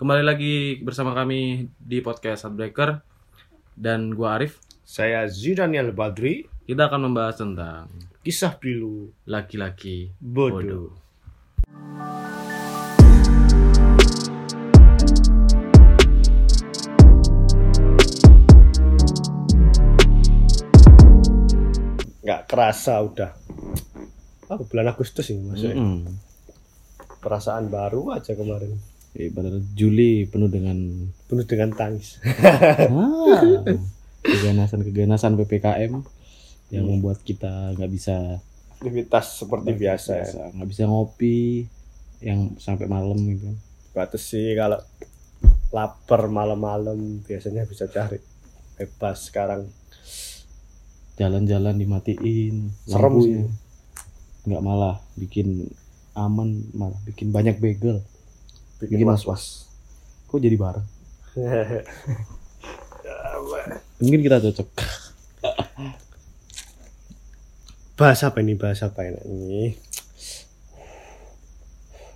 Kembali lagi bersama kami di podcast Heartbreaker dan gua Arif. Saya Zidaniel Badri, Kita akan membahas tentang kisah pilu laki-laki bodoh. Nggak kerasa udah. Oh, bulan Agustus ini maksudnya. Mm-mm. Perasaan baru aja kemarin. Eh, padahal Juli penuh dengan Penuh dengan tangis. ah, keganasan-keganasan PPKM yang Hmm. membuat kita nggak bisa Aktivitas seperti biasa ya. nggak bisa ngopi yang sampai malam gitu. Batas sih kalau lapar malam-malam biasanya bisa cari bebas sekarang Jalan-jalan dimatiin, Serem sih. nggak malah bikin aman malah bikin banyak bagel bikin Bikin was-was. kok jadi bareng? Mungkin kita cocok. Bahas apa ini? Bahas apa ini ini?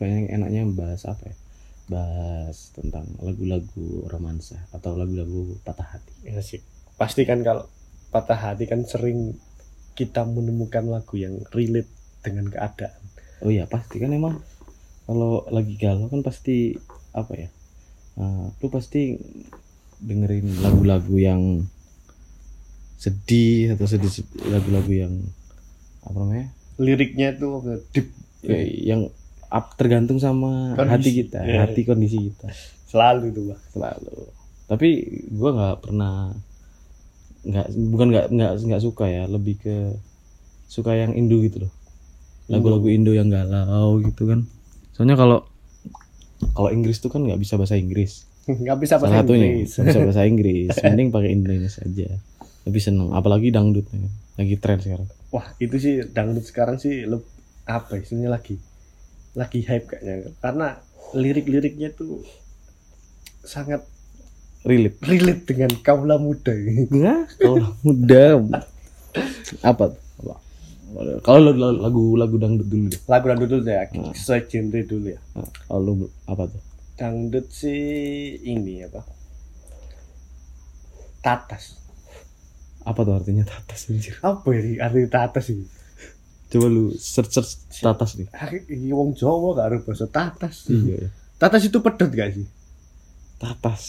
Kayaknya enaknya bahas apa ya? Bahas tentang lagu-lagu romansa atau lagu-lagu patah hati. Ya sih. Pasti kan kalau patah hati kan sering kita menemukan lagu yang relate dengan keadaan. Oh iya pasti kan emang kalau lagi galau kan pasti apa ya eh, lu pasti dengerin lagu-lagu yang sedih atau sedih lagu-lagu yang apa namanya liriknya itu deep. Ya, yang up tergantung sama Kondisi. hati kita Iya. hati kondisi kita. Selalu itu Bang. selalu. Tapi gua nggak pernah nggak bukan nggak nggak nggak suka ya lebih ke suka yang Indo gitu loh. Lagu-lagu Indo yang galau gitu kan soalnya kalau kalau Inggris tuh kan nggak bisa bahasa Inggris nggak bisa salah bahasa satunya Inggris nggak bisa bahasa Inggris mending pakai Indonesia aja lebih seneng apalagi dangdut ya lagi tren sekarang wah itu sih dangdut sekarang sih le- apa istilahnya lagi lagi hype kayaknya karena lirik-liriknya tuh sangat relate relate dengan kaula muda. Enggak, kalau muda apa? tuh? Apa? Kalau lagu lagu dangdut dulu deh. lagu dangdut dulu ya Hmm. sesuai genre dulu ya Nah, Kalau apa tuh? dangdut sih ini apa tatas Apa tuh artinya tatas anjir? apa ini arti tatas ini Coba lu search search tatas nih. ini wong Jawa gak ada bahasa tatas Iya, iya. tatas itu pedot gak sih Tatas.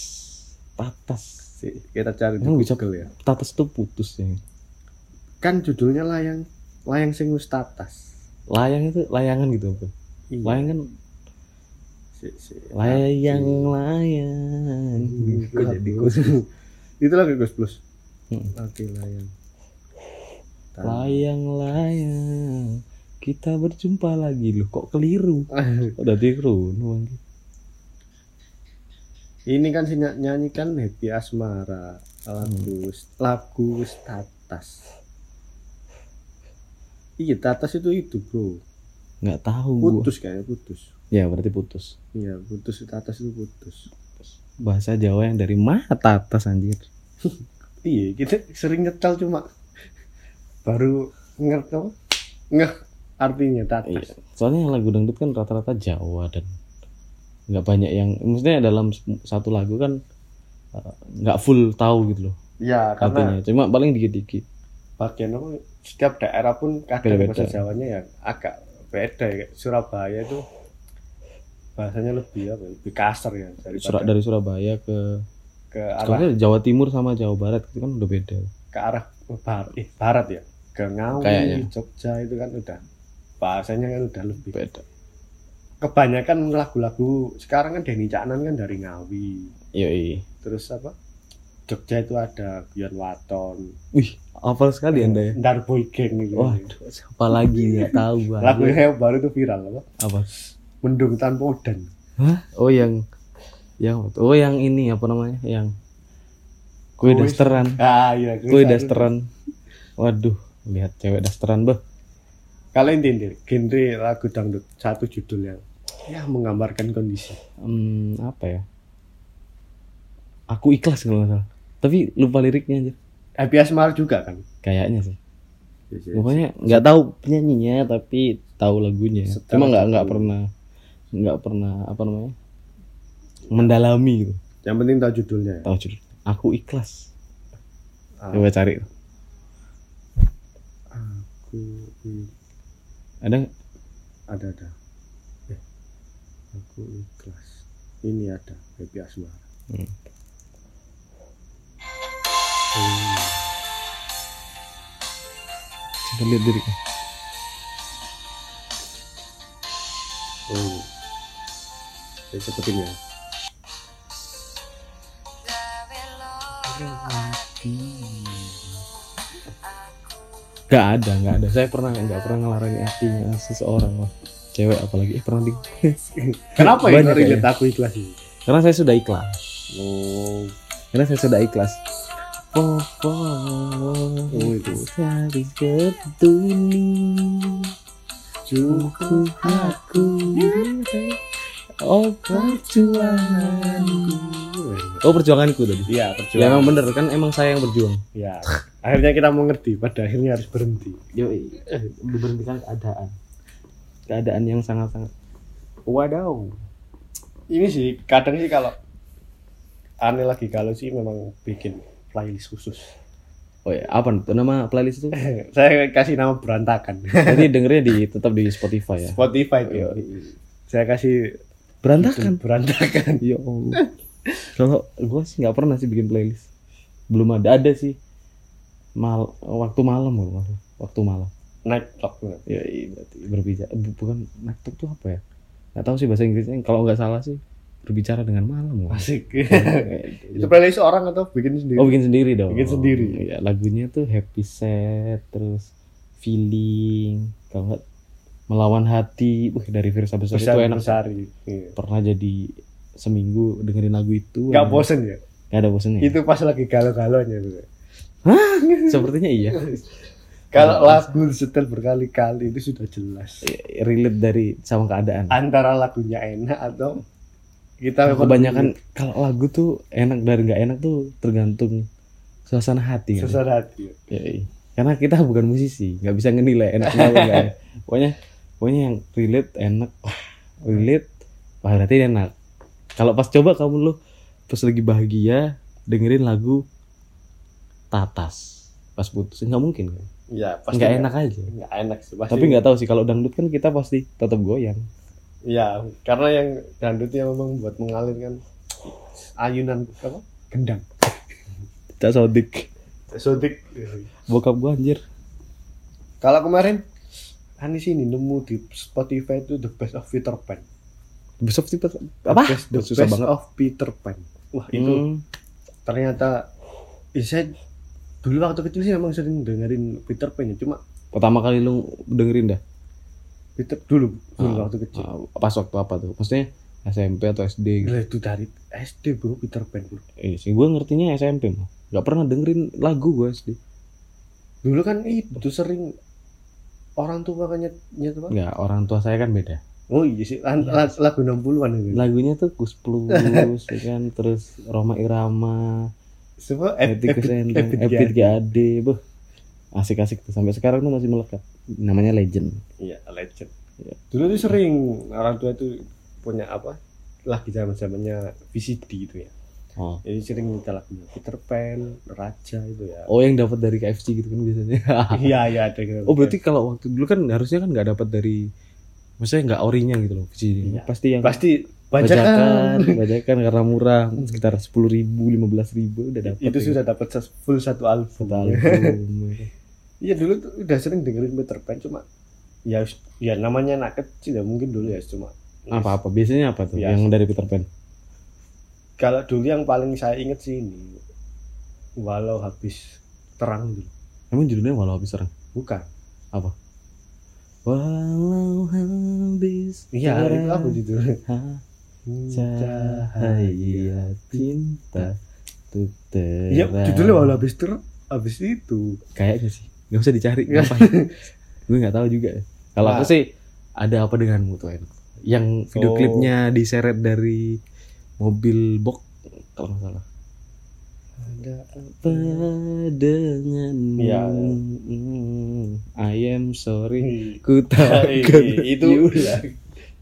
Tatas. Sih, kita cari di bisa- Google ya Tatas tuh putus ya. kan judulnya layang layang sing wis tatas Layang itu layangan gitu apa? Iya. Layang kan Si- si- layang layang. Hmm, Kok jadi itu lagi Gus Plus Hmm. oke layang. Layang layang. Kita berjumpa lagi loh. Kok keliru? Tadi keliru? ini kan sih ny- nyanyikan Happy Asmara lagu lagu tatas iya tatas itu itu bro Nggak tahu gua. putus kayaknya putus Ya berarti putus. iya putus tatas itu putus bahasa Jawa yang dari mata atas anjir. iya kita sering nyetel cuma baru ngerti ngeh artinya tatas Iya. Soalnya yang lagu dangdut kan rata-rata Jawa dan nggak banyak yang maksudnya dalam satu lagu kan uh, nggak full tahu gitu loh ya karena artinya. Cuma paling dikit-dikit. Bagian apa setiap daerah pun kadang Beda-beda. bahasa Jawanya ya agak beda ya Surabaya itu bahasanya lebih apa lebih kasar ya Surat daripada dari Surabaya ke ke arah Jawa Timur sama Jawa Barat itu kan udah beda. ke arah barat eh barat ya ke Ngawi Kayaknya. Jogja itu kan udah bahasanya kan udah lebih Beda. kebanyakan lagu-lagu sekarang kan Denny Caknan kan dari Ngawi Yoi. terus apa Jogja itu ada Bion Waton Wih, hafal sekali Anda ya. Darboy Gang itu Waduh, siapa lagi nggak tahu gua. lagu yang baru itu viral apa apa? Mendung Tanpa Udan Hah? Oh yang yang oh yang ini apa namanya? Yang kue dasteran. ah iya Kue dasteran. Waduh, lihat cewek dasteran, bah. kalian tindir genre lagu dangdut satu judul yang ya menggambarkan kondisi Hmm, apa ya? Aku ikhlas kalau nggak salah. Tapi lupa liriknya aja. Happy Asmar juga kan Kayaknya sih. Iya, Pokoknya nggak tahu penyanyinya tapi tahu lagunya. Setelah Cuma nggak nggak pernah nggak pernah apa namanya? mendalami gitu Yang penting tahu judulnya. tahu judul aku ikhlas Ah, coba cari Aku ada ada ada. Eh, aku ikhlas. Ini ada Happy Asmara. Hmm. Hmm. coba lihat liriknya Oh. Saya sebutin ya. Gak ada, gak ada. Saya pernah nggak pernah ngelarang hatinya seseorang lah. Cewek apalagi. Eh pernah di. Kenapa ya relate aku ikhlas ini? Karena saya sudah ikhlas. Oh, Karena saya sudah ikhlas. Oh, Oh, habis ketuni cukup aku oh perjuanganku oh perjuanganku tadi Iya, ya perjuangan. emang bener kan emang saya yang berjuang Ya, akhirnya kita mengerti. Pada akhirnya harus berhenti. yo diberhentikan keadaan keadaan yang sangat sangat wadaw Ini sih kadang sih kalau aneh lagi kalau sih memang bikin playlist khusus. oh ya apa nama playlist itu? Saya kasih nama berantakan. jadi dengernya di tetap di Spotify ya? Spotify itu. Yo, Saya kasih berantakan? berantakan. ya Allah. Kalau gue sih nggak pernah sih bikin playlist. Belum ada ada sih. Mal waktu malam loh waktu malam. Night talk. ya iya, berarti berbicara. Bu- bukan naktuk tuh apa ya? Nggak tahu sih bahasa Inggrisnya. Kalau nggak salah sih berbicara dengan malam loh. Asik. Kayak- itu playlist orang atau bikin sendiri? oh bikin sendiri dong Bikin sendiri. ya lagunya tuh happy set terus feeling kalau nggak melawan hati Wih, dari Sore Besar itu enak Besari. Iya. pernah jadi seminggu dengerin lagu itu Gak bosen ya? nggak ada bosannya Itu pas lagi galau-galaunya tuh. sepertinya iya Kalau lagu setel berkali-kali itu sudah jelas. relate dari sama keadaan Antara lagunya enak atau kita memang kebanyakan kalau lagu tuh enak dari nggak enak tuh tergantung suasana hati kan? sesat hati. Ya, iya. karena kita bukan musisi nggak bisa ngenilai enak enggak ya. pokoknya pokoknya yang relate enak relate wah berarti enak kalau pas coba kamu lu pas lagi bahagia dengerin lagu tatas pas putus nggak mungkin kan Ya, pasti nggak enak aja Nggak enak sih. Pasti. tapi nggak tahu sih kalau dangdut kan kita pasti tetap goyang Ya, karena yang dangdut yang memang buat mengalir kan ayunan apa? Gendang. cak sodik Sodik. bokap gua anjir Kalau kemarin Anis ini nemu di Spotify itu The Best of Peter Pan. besok tipe The apa Best, the susah best banget of Peter Pan. Wah, itu Hmm. ternyata ya, saya dulu waktu kecil sih memang sering dengerin Peter Pan ya, cuma pertama kali lu dengerin dah Peter dulu dulu Ah, waktu kecil. Ah, pas waktu apa tuh maksudnya SMP atau SD gitu Gila, itu dari SD bro Peter Pan bro. eh sih gue ngertinya SMP mah nggak pernah dengerin lagu gue SD Dulu kan itu sering orang tua kan nyet, nyet apa? nggak orang tua saya kan beda Oh iya sih, lan- la- lagu 60-an itu. lagunya tuh Kus Plus ya kan terus Roma Irama Semua Ep- Etikus Epit- Endang Epit Epit Giade. Asik-asik tuh sampai sekarang tuh masih melekat namanya Legend Iya, legend. Iya. Dulu tuh sering orang tua itu punya apa? Lagi zaman-zamannya VCD itu ya. oh Jadi sering minta lagunya Peter Pan, Raja itu ya. oh yang dapat dari KFC gitu kan biasanya Iya, iya ada gitu. oh berarti kalau waktu dulu kan harusnya kan nggak dapat dari maksudnya nggak orinya gitu loh VCD Iya. pasti yang pasti bajakan bajakan. karena murah sekitar sepuluh ribu lima belas ribu udah dapat itu ya. sudah dapat full satu album. satu album Iya dulu tuh udah sering dengerin Peter Pan cuma ya ya namanya anak kecil ya mungkin dulu ya cuma apa apa biasanya apa tuh Biasa. yang dari Peter Pan? Kalau dulu yang paling saya inget sih ini walau habis terang dulu. Emang judulnya walau habis serang bukan. Walau habis iya itu terang apa judulnya? Cahaya cinta tuh iya terang. Judulnya walau habis ter habis itu. Kayaknya sih nggak usah dicari ngapain? Gue nggak tahu juga. Kalau aku Nah. sih ada apa denganmu tuh enak yang video Oh. klipnya diseret dari mobil box kalau nggak salah. Ada apa denganmu. Mm, I am sorry. Hmm. ku tak itu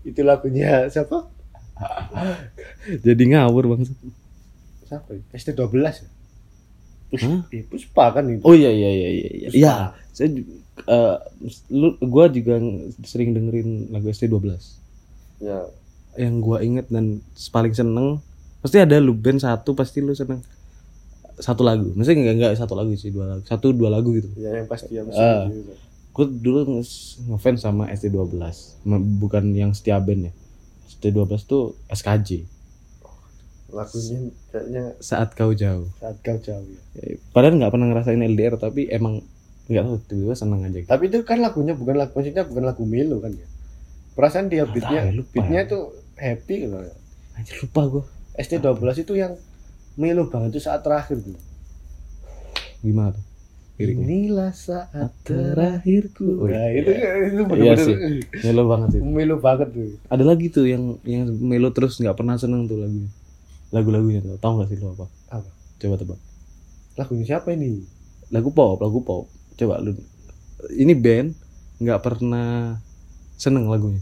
itu lagunya siapa? Jadi ngawur bang. Siapa? Ya? ST 12 ya? Puspa, kan itu. Oh iya iya iya iya iya. Puspa. ya saya eh, lu gua juga sering dengerin lagu ST12 ya. Yang gua inget dan paling seneng pasti ada lu band satu pasti lu seneng satu lagu. Maksudnya enggak enggak satu lagu sih dua lagu satu dua lagu gitu. Ya yang pasti yang Ah. gitu. gue dulu nge- ngefans sama ST12 Ma- bukan yang setia band ya. ST12 tuh SKJ lagunya kayaknya saat kau jauh. Saat kau jauh ya. Ya, padahal nggak pernah ngerasain LDR tapi emang nggak tahu tiba-tiba seneng aja gitu. tapi itu kan lagunya bukan lagu maksudnya bukan lagu melo kan ya. Perasaan dia beatnya tahu ya, lupa beatnya ya. itu happy gitu ya. Anjir lupa gue ST 12 itu yang melo banget itu saat terakhir tuh gimana tuh? Liriknya? Inilah saat terakhirku. nah itu itu Iya bener-bener sih. melo banget sih. Melo banget tuh. Ada lagi tuh yang yang melo terus nggak pernah seneng tuh lagunya lagu-lagunya tuh tahu nggak sih lo apa? Apa? coba tebak. Lagunya siapa ini? Lagu pop lagu pop. Coba lu ini band nggak pernah seneng lagunya.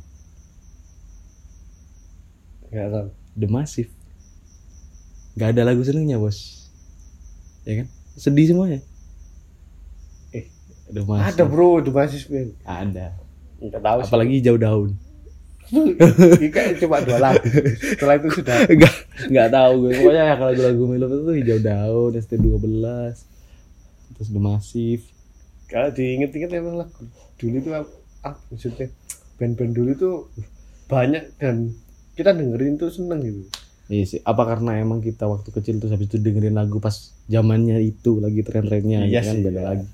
Nggak tahu. The Massive. Nggak ada lagu senengnya bos. Ya kan? Sedih semuanya. Eh, The Massive. ada bro The Basis Band. Ada. Nggak tahu sih. Apalagi jauh daun kayak cuma dua lagu. Setelah itu sudah nggak nggak tahu gue. Pokoknya yang lagu-lagu Milo itu hijau daun ST12 terus The Massive. Kalau diinget-inget emang lagu dulu itu apa maksudnya? Band-band dulu tuh banyak dan kita dengerin tuh seneng gitu. Iya sih, apa karena emang kita waktu kecil tuh habis itu dengerin lagu pas zamannya itu lagi tren-trennya Iya ya kan? sih, beda iya. lagi.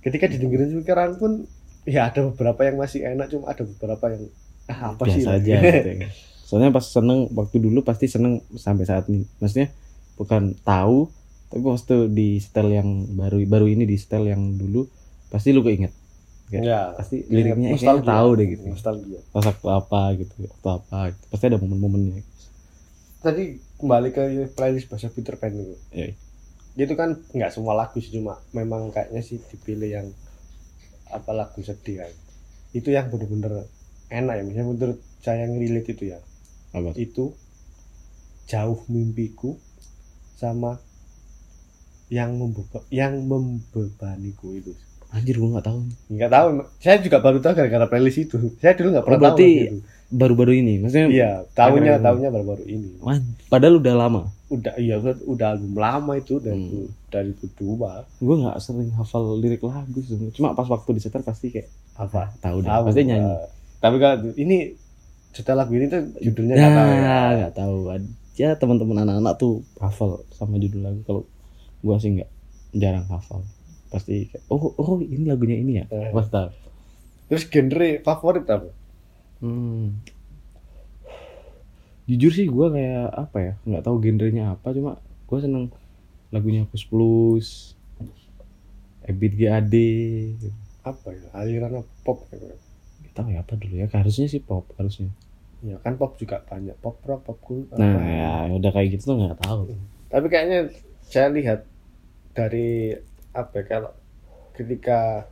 ketika didengerin sekarang pun ya ada beberapa yang masih enak cuma ada beberapa yang ah, apa sih Biasa aja lagi? gitu ya. Soalnya pas seneng waktu dulu pasti seneng sampai saat ini. Maksudnya bukan tahu tapi waktu di setel yang baru baru ini di setel yang dulu pasti lu keinget. ya Pasti liriknya kayaknya tahu deh gitu. nostalgia Pas waktu apa gitu, waktu apa gitu. Pasti ada momen-momennya. tadi kembali ke playlist bahasa Peter Pan itu Iya. itu kan nggak semua lagu sih cuma memang kayaknya sih dipilih yang apa lagu sedih kan itu yang bener-bener enak ya misalnya menurut saya yang relate itu ya Apa? itu jauh mimpiku sama yang membeba yang membebaniku itu Anjir gua nggak tahu. nggak tahu saya juga baru tahu gara-gara playlist itu saya dulu nggak Oh, pernah tahu berarti. Baru-baru ini. Maksudnya iya tahunya Akhir-akhir tahunya baru-baru ini Man, padahal udah lama. udah iya udah, album lama itu dari Hmm. dari kedua gue nggak sering hafal lirik lagu sebenarnya cuma pas waktu disetel pasti kayak apa tahu deh pasti nyanyi eh, tapi kalau ini setelah lagu ini tuh judulnya ya nggak tahu ya. nggak tahu ya teman-teman anak-anak tuh hafal sama judul lagu kalau gue sih nggak jarang hafal pasti oh oh ini lagunya ini ya Eh. pasti tahu Terus genre favorit apa? hmm. jujur sih gue kayak apa ya nggak tahu genrenya apa cuma gue seneng lagunya Kus Plus Ebit GAD. Apa ya? Aliran pop ya? Nggak tahu ya apa dulu ya harusnya sih pop harusnya Ya kan pop juga banyak. Pop rock, pop cool. apa. Nah, ya udah kayak gitu tuh nggak tahu. Tapi kayaknya saya lihat dari apa ya, kalau ketika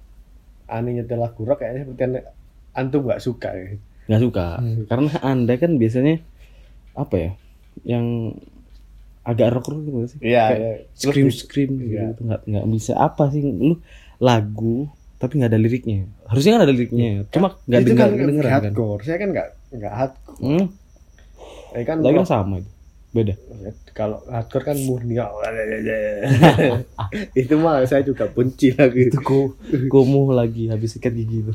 Ani nyetel lagu rock kayaknya seperti ane- antum nggak suka ya. Nggak suka. Hmm. Karena anda kan biasanya apa ya, yang agak rock rock gitu sih. Iya, Kayak ya. Scream scream Iya. gitu nggak nggak bisa apa sih lu lagu tapi nggak ada liriknya. Harusnya kan ada liriknya. Cuma nggak itu dengar kan dengeran kan. hardcore. Saya kan nggak nggak hardcore. Hmm, Eh kan lagi rock. sama itu. Beda. Ya, kalau hardcore kan murni itu mah saya juga benci lagi Itu ku kumuh lagi habis sikat gigi itu.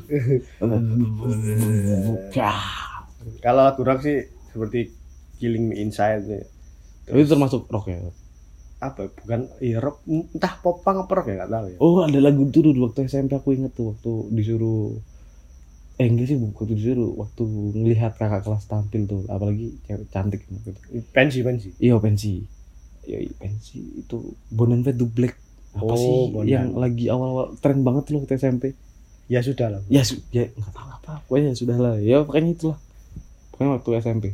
kalau lagu rock sih seperti Killing Me Inside. Itu termasuk rock ya. Apa bukan iya rock entah popang apa rock ya nggak tahu ya Oh ada lagu itu dulu waktu SMP aku inget tuh waktu disuruh eh enggak sih waktu disuruh waktu ngelihat kakak kelas tampil tuh apalagi cewek cantik gitu. pensi pensi Iya pensi. Iya pensi itu Bonen Fade to Black. Apa Oh, sih Bondan. yang lagi awal-awal tren banget loh waktu SMP? ya sudah lah Ya su- ya nggak tahu apa pokoknya sudah lah ya pokoknya itulah pokoknya waktu SMP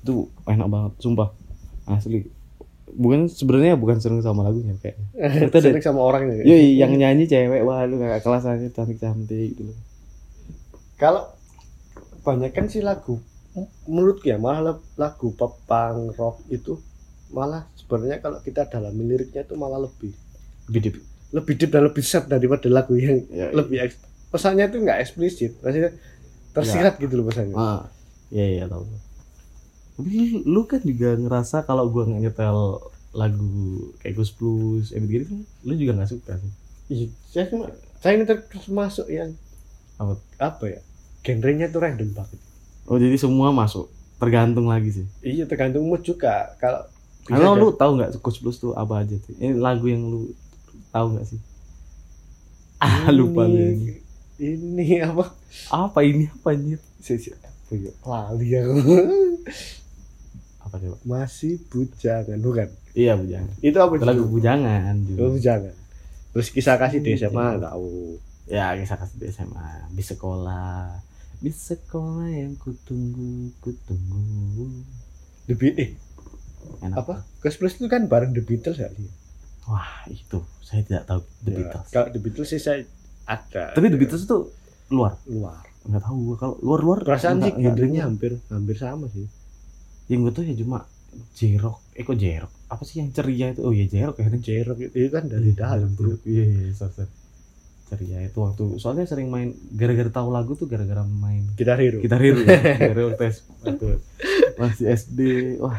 itu enak banget sumpah. Asli. Bukan sebenarnya bukan seneng sama lagunya kayak. Itu ada- seneng sama orangnya Yoi, yang nyanyi cewek, wah lu kakak kelas aja cantik-cantik gitu. kalau kebanyakan sih lagu menurutku ya malah lagu pop punk rock itu malah sebenarnya kalau kita dalam liriknya itu malah lebih Lebih deep. lebih deep dan lebih sad daripada lagu yang Ya, lebih eks- pesannya itu nggak eksplisit maksudnya tersirat gitu loh pesannya. Ah, iya iya tahu. Tapi lu- kan juga ngerasa kalau gua nggak nyetel lagu kayak Gus Plus, Ebit gitu lu juga nggak suka sih. Iya, saya cuma saya ini termasuk yang Apa? apa ya genrenya itu random banget Oh jadi semua masuk, tergantung lagi sih. iya tergantung mood juga kalau Kalau lu tahu nggak Gus Plus tuh apa aja tuh? Ini lagu yang lu tahu nggak sih? Ah lupa lu ini. ini apa Apa ini apa anjir? Ya? lali aku Apa coba? masih bujangan bukan? Iya bujangan. itu apa Itu lagu bujangan juga. Oh, bujangan. Terus kisah kasih di SMA Bujangan. tahu Ya kisah kasih di SMA di sekolah. Di sekolah yang kutunggu kutunggu. The Beat eh enak apa? Gus Plus itu kan bareng The Beatles ya wah itu. Saya tidak tahu The Ya, Beatles. kalau The Beatles sih saya ada. Tapi The Beatles itu luar. Luar. Nggak tahu kalau luar luar perasaan sih genrenya hampir hampir sama sih yang gue tuh ya cuma jerok eh kok jerok apa sih yang ceria itu? Oh iya jerok ya Jerok itu itu kan dari dalam bro. iya iya sorry, sorry. ceria itu waktu soalnya sering main gara-gara tahu lagu tuh gara-gara main Gitar Hero. Kita riru gara-gara waktu S- waktu masih SD wah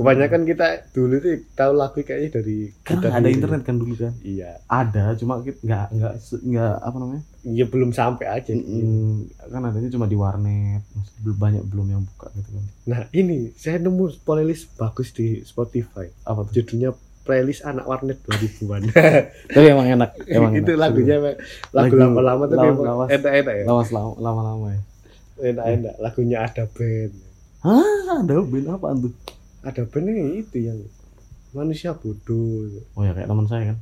kebanyakan kita dulu tuh tahu lagu kayaknya dari kan ada Hero. internet kan dulu kan? Iya. Ada cuma kita nggak nggak nggak apa namanya? Iya belum sampai aja. Mm, kan adanya cuma di warnet masih belum banyak belum yang buka gitu kan. Nah ini saya nemu playlist bagus di Spotify. Apa tuh? Judulnya playlist anak warnet 2000-an tapi emang enak emang itu enak. lagunya lagu lama-lama tapi lawas- emang lawas. enak-enak ya? Lama lama lama lama ya. Enak-enak lagunya ada band. Ah ada band apaan tuh ada yang itu yang manusia bodoh. Oh ya kayak teman saya kan.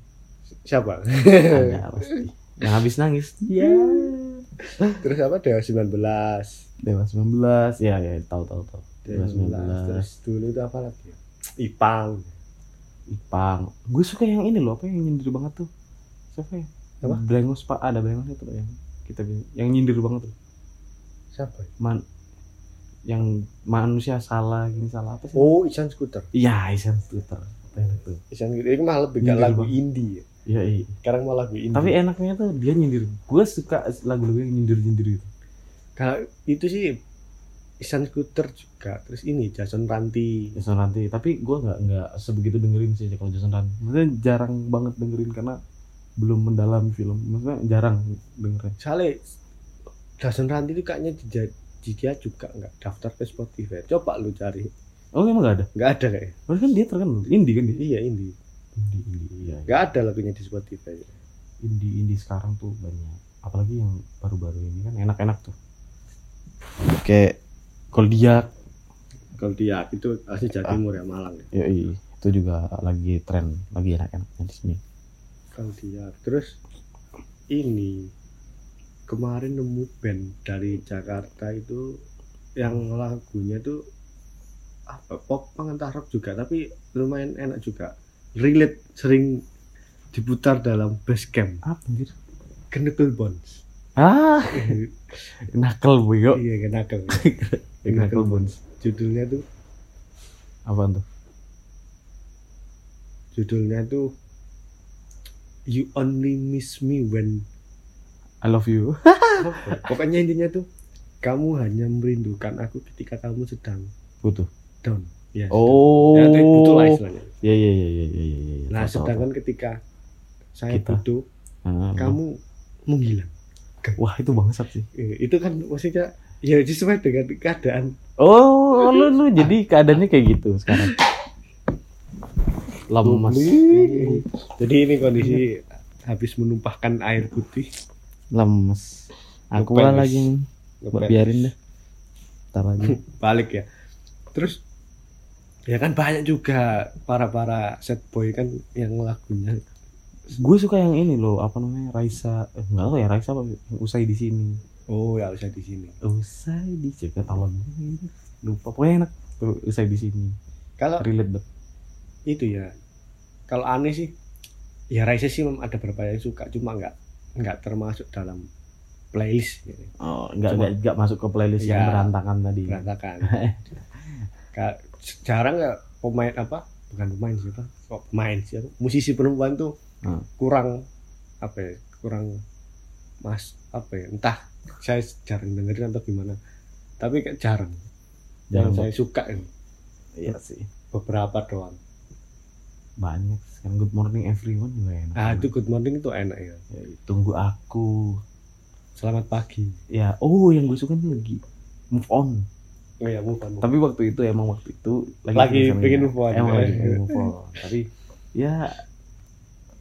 Siapa? Ada pasti. Yang habis nangis. Iya. Terus apa? Dewa 19 Dewa 19 ya ya tahu tahu tahu. Dewa Dewa 19 terus 19 dulu itu apa lagi ya? Ipang. Ipang. Gue suka yang ini loh apa yang nyindir banget tuh? Siapa ya? Apa? Brengos pak. Ada Brengos itu loh yang kita bilang. Yang nyindir banget tuh. Siapa ya? man yang manusia salah gini salah apa sih? Oh Isan Scooter. Iya Isan Twitter apa yang itu? Isan Scooter itu malah lebih Nyindir lagu banget. indie ya. iya iya. Sekarang malah lagu indie. Tapi enaknya tuh dia nyindir. Gue suka lagu-lagu yang nyindir nyindir gitu. Kalau itu sih Isan Scooter juga. Terus ini Jason Ranti Jason Ranti tapi gue nggak nggak sebegitu dengerin sih kalau Jason Ranti maksudnya jarang banget dengerin karena belum mendalami film. Maksudnya jarang dengerin. Soalnya Jason Ranti itu kayaknya dia, dia juga nggak daftar ke Spotify. Coba lu cari. Oh emang nggak ada? Nggak ada kayak. Padahal kan dia terkenal. Indie kan dia? Iya indie. Indie indie. Iya, iya. nggak ada lagunya di Spotify. Indie indie sekarang tuh banyak. Apalagi yang baru-baru ini kan enak-enak tuh. Kayak Koldiak kalau dia itu asli Jawa Timur ya Malang ya? Ya itu juga lagi tren lagi enak-enaknya di sini. Kalau dia terus ini kemarin nemu band dari Jakarta itu yang lagunya tuh apa pop entah rock juga tapi lumayan enak juga. Relate sering diputar dalam base camp. Apa anjir? Chemical Bones. Ah nakal boyo iya kenakal nakal bones. Judulnya tuh apa tuh? Judulnya tuh You Only Miss Me When I love you. Apa? pokoknya intinya tuh kamu hanya merindukan aku ketika kamu sedang butuh. down. Ya oh. Ya, butuh lah istilahnya. Ya ya ya ya ya ya, ya. nah tahu, sedangkan ketika saya Kita. butuh. Ah, kamu menghilang. Wah itu bangsat sih. Eh, itu kan maksudnya ya sesuai dengan keadaan. Oh lu lu jadi keadaannya kayak gitu sekarang? Lemas Publik. jadi ini kondisi habis menumpahkan air putih lemes. Aku lagi Mbak biarin deh. Ntar lagi. Balik ya. Terus ya kan banyak juga para para set boy kan yang lagunya gue suka yang ini loh apa namanya Raisa. Eh, nggak tahu ya Raisa apa? Usai di sini. Oh ya usah di sini. Usai di juga tahu lagu gitu. lupa pokoknya enak tuh usai di sini. Kalau relate banget itu ya. Kalau aneh sih ya Raisa sih memang ada beberapa yang suka cuma nggak nggak termasuk dalam playlist gitu. oh nggak Cuma- nggak nggak masuk ke playlist yang Iya. berantakan tadi. berantakan. Ka- jarang nggak pemain apa bukan pemain siapa kok pemain siapa musisi perempuan tuh Hmm. kurang apa ya kurang mas apa ya entah saya jarang dengerin atau gimana. Tapi kayak jarang. Jangan yang saya suka ini. Iya sih. Beberapa doang banyak kan good morning everyone juga enak. Ah itu good morning itu enak ya. Ya, tunggu aku. Selamat pagi. Ya oh yang gue suka tuh lagi. Move on. Oh ya move on, move tapi waktu itu emang waktu itu Lagi seneng-senengnya. pengen move on. emang lagi pengen move on. Tapi ya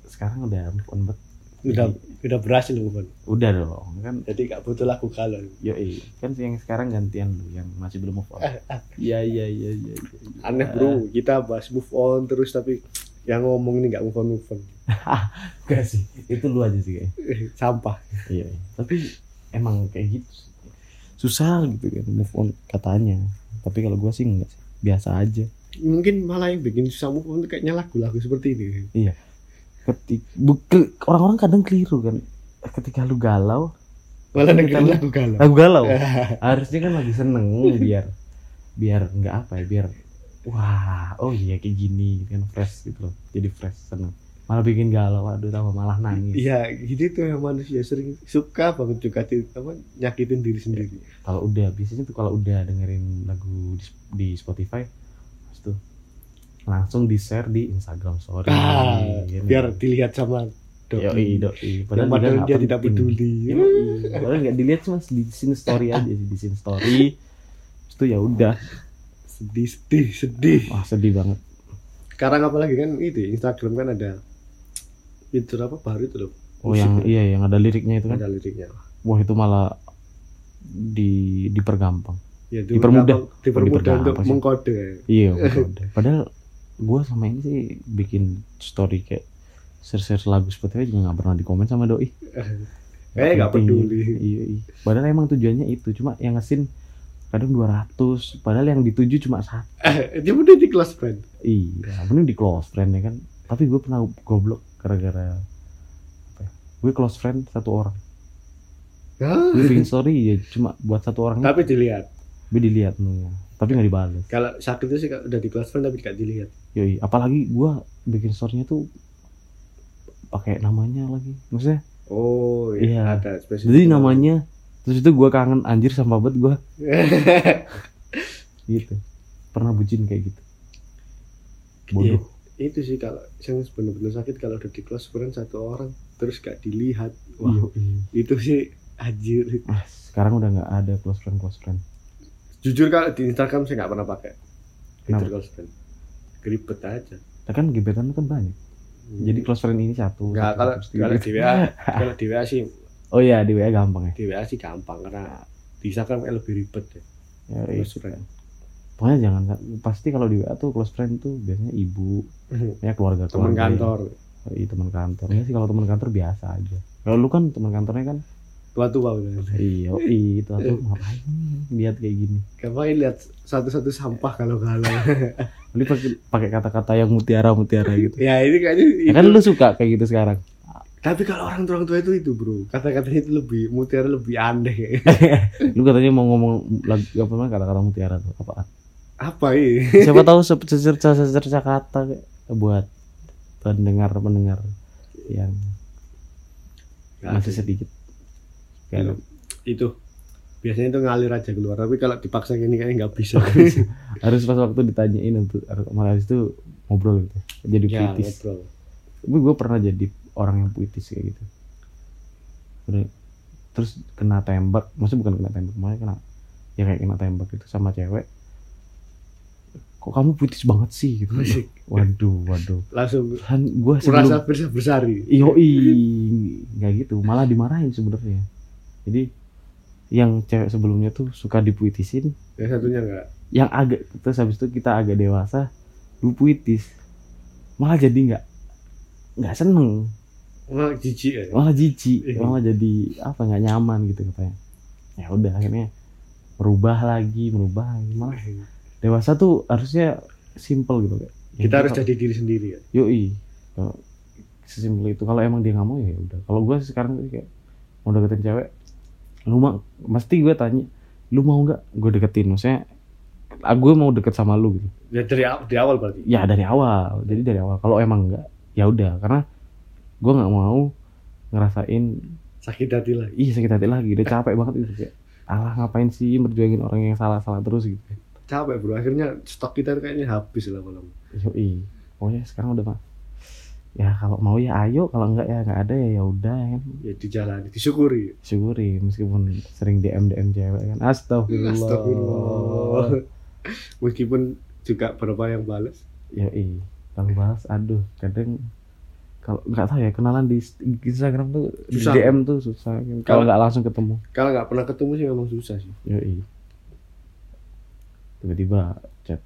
sekarang udah move on bet. Udah udah berhasil move on. Udah dong kan. Jadi gak butuh lagu galau. Yo kan yang sekarang gantian lu yang masih belum move on. Iya iya iya iya iya. aneh bro. Kita bahas move on terus tapi yang ngomong ini nggak move on move on Enggak sih itu lu aja sih kayak sampah. Iya iya. tapi emang kayak gitu sih. susah gitu kan move on katanya. Tapi kalau gua sih enggak sih biasa aja. Mungkin malah yang bikin susah move on kayaknya lagu-lagu seperti ini. Ketik buke- orang-orang kadang keliru kan. Ketika lu galau malah dengerin lagu galau. Lagu galau? Harusnya kan lagi seneng biar biar nggak apa ya biar wah oh iya kayak gini gitu kan fresh gitu loh jadi fresh seneng malah bikin galau aduh tambah malah nangis Iya, gitu tuh yang manusia sering suka banget juga apa, nyakitin diri sendiri. kalau udah biasanya tuh kalau udah dengerin lagu di, di Spotify tuh langsung di share di Instagram story Ah, gitu. biar dilihat sama doi. Yoi, doi. Padahal, padahal nggak dia tidak peduli. Yoi. Padahal nggak dilihat cuma di scene story aja di scene story. Tuh ya udah, Sedih, sedih, sedih. wah sedih banget. Sekarang apalagi kan itu Instagram kan ada fitur apa baru itu loh. Oh Musik yang loh. iya yang ada liriknya itu kan. ada liriknya. Wah itu malah di dipergampang. Ya, Dipermudah. dipermudah, dipermudah Oh, untuk dipergampang sih. mengkode. Iya betul. Padahal gue sama ini sih bikin story kayak share-share lagu Spotify juga nggak pernah di komen sama doi. Eh, nggak peduli. Iya, iya. Padahal emang tujuannya itu, cuma yang ngesin kadang 200, padahal yang dituju cuma satu. Dia udah di close friend. Iya, mending di close friend ya kan. Tapi gue pernah goblok gara-gara apa ya? Gue close friend satu orang. Hah? Gue bikin story ya cuma buat satu orang. Tapi dilihat. Gue dilihat nih. Tapi nggak dibalas. Kalau sakit itu sih udah di close friend tapi gak dilihat. Yoi, apalagi gue bikin storynya tuh pakai namanya lagi. Maksudnya, Oh Iya. ada spesifik. jadi namanya terus itu gue kangen anjir sama banget gue gitu. Pernah bucin kayak gitu. Bodoh. itu sih kalau yang benar-benar sakit kalau udah di close friend satu orang terus gak dilihat wah Yoi. itu sih anjir Ah, sekarang udah nggak ada close friend close friend. jujur kalau di Instagram saya nggak pernah pakai fitur close friend geribet aja Nah, kan gebetan kan banyak. Jadi close friend ini satu. nggak satu, kalau kalau di WA kalau di WA sih Oh iya di WA gampang ya. di WA sih gampang karena di Instagram kayak lebih ribet ya Ya, iya. close friend Pokoknya jangan pasti kalau di WA tuh close friend tuh biasanya ibu, ya keluarga teman keluarga. kantor Iya teman kantor. Ya sih kalau teman kantor biasa aja. Kalau lu kan teman kantornya kan tua-tua udah iya itu tuh ngapain lihat kayak gini. ngapain lihat satu-satu sampah kalau galau Lu pakai pakai kata-kata yang mutiara mutiara gitu. ya ini kayaknya Ya kan lu suka kayak gitu sekarang. Tapi kalau orang orang tua itu itu bro. Kata-katanya itu lebih mutiara lebih aneh. Lu katanya mau ngomong lagu apa namanya kata-kata mutiara tuh apaan? apa ini? Siapa tahu se- secerca secerca kata buat pendengar pendengar yang masih sedikit. Iya. Kayak itu. Biasanya itu ngalir aja keluar tapi kalau dipaksa gini kayaknya nggak bisa. Harus pas waktu ditanyain untuk malah itu ngobrol gitu jadi ya puitis ngobrol. Tapi gue pernah jadi orang yang puitis kayak gitu. Udah, terus kena tembak maksudnya bukan kena tembak maksudnya kena ya kayak kena tembak itu sama cewek. Kok kamu puitis banget sih gitu? Waduh waduh. Langsung kan gue merasa sebelum besar bersari yoi nggak gitu. Malah dimarahin sebenarnya. Jadi yang cewek sebelumnya tuh suka dipuitisin. Yang satunya enggak yang agak terus habis itu kita agak dewasa lu puitis. Malah jadi nggak nggak seneng malah jijik ya. Malah jijik. Iya. malah jadi apa nggak nyaman gitu katanya. Ya udah akhirnya merubah lagi merubah. Lagi malah dewasa tuh harusnya simple gitu kayak kita harus jadi diri sendiri ya. Yoi. Sesimpel itu. Kalau emang dia nggak mau ya udah. Kalau gue sekarang kayak mau deketin cewek lu mau mesti gue tanya lu mau nggak? Gue deketin. Maksudnya ah, gue mau deket sama lu gitu. Ya dari di awal berarti? Ya dari awal. Jadi dari awal. Kalau emang enggak ya udah. Karena gue nggak mau ngerasain sakit hati lagi. Ih sakit hati lagi. Udah capek banget itu kayak alah ngapain sih berjuangin orang yang salah salah terus? gitu. Capek bro. Akhirnya stok kita kayaknya habis lama-lama Yoi. pokoknya sekarang udah mah ya kalau mau ya ayo kalau enggak ya nggak ada ya ya udah ya kan. Ya dijalani disyukuri. Syukuri meskipun sering DM DM cewek kan. Astagfirullah, Astagfirullah. meskipun juga berapa yang balas Yoi. kalau bahas aduh kadang kalau nggak tahu ya kenalan di Instagram tuh di Susah. DM tuh susah. Kalau- nggak langsung ketemu. Kalau nggak pernah ketemu sih memang susah sih. Yoi. tiba-tiba chat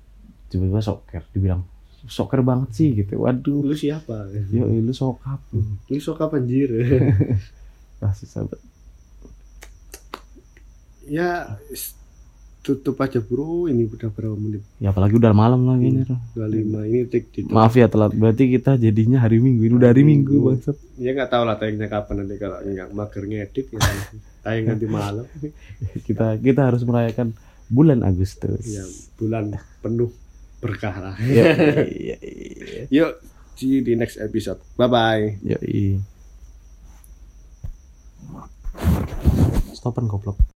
tiba-tiba soker dibilang soker banget sih gitu. Waduh. Lu siapa? Yoi lu sokap lu sok apa anjir. Ah susah banget. Ya tutup aja bro. Ini udah berapa menit? Ya apalagi udah malam lagi nih Ro. 25 ini tik di maaf ya telat. Berarti kita jadinya hari minggu. Ini udah hari minggu bangsat ya nggak tahu lah tayangnya kapan nanti kalau nggak mager ngedit ya. Tayang nanti malam. Kita kita harus merayakan bulan Agustus. Ya bulan penuh berkah lah. Yoi, yoi, yuk see you di next episode. Bye bye yoi. Stopan goblok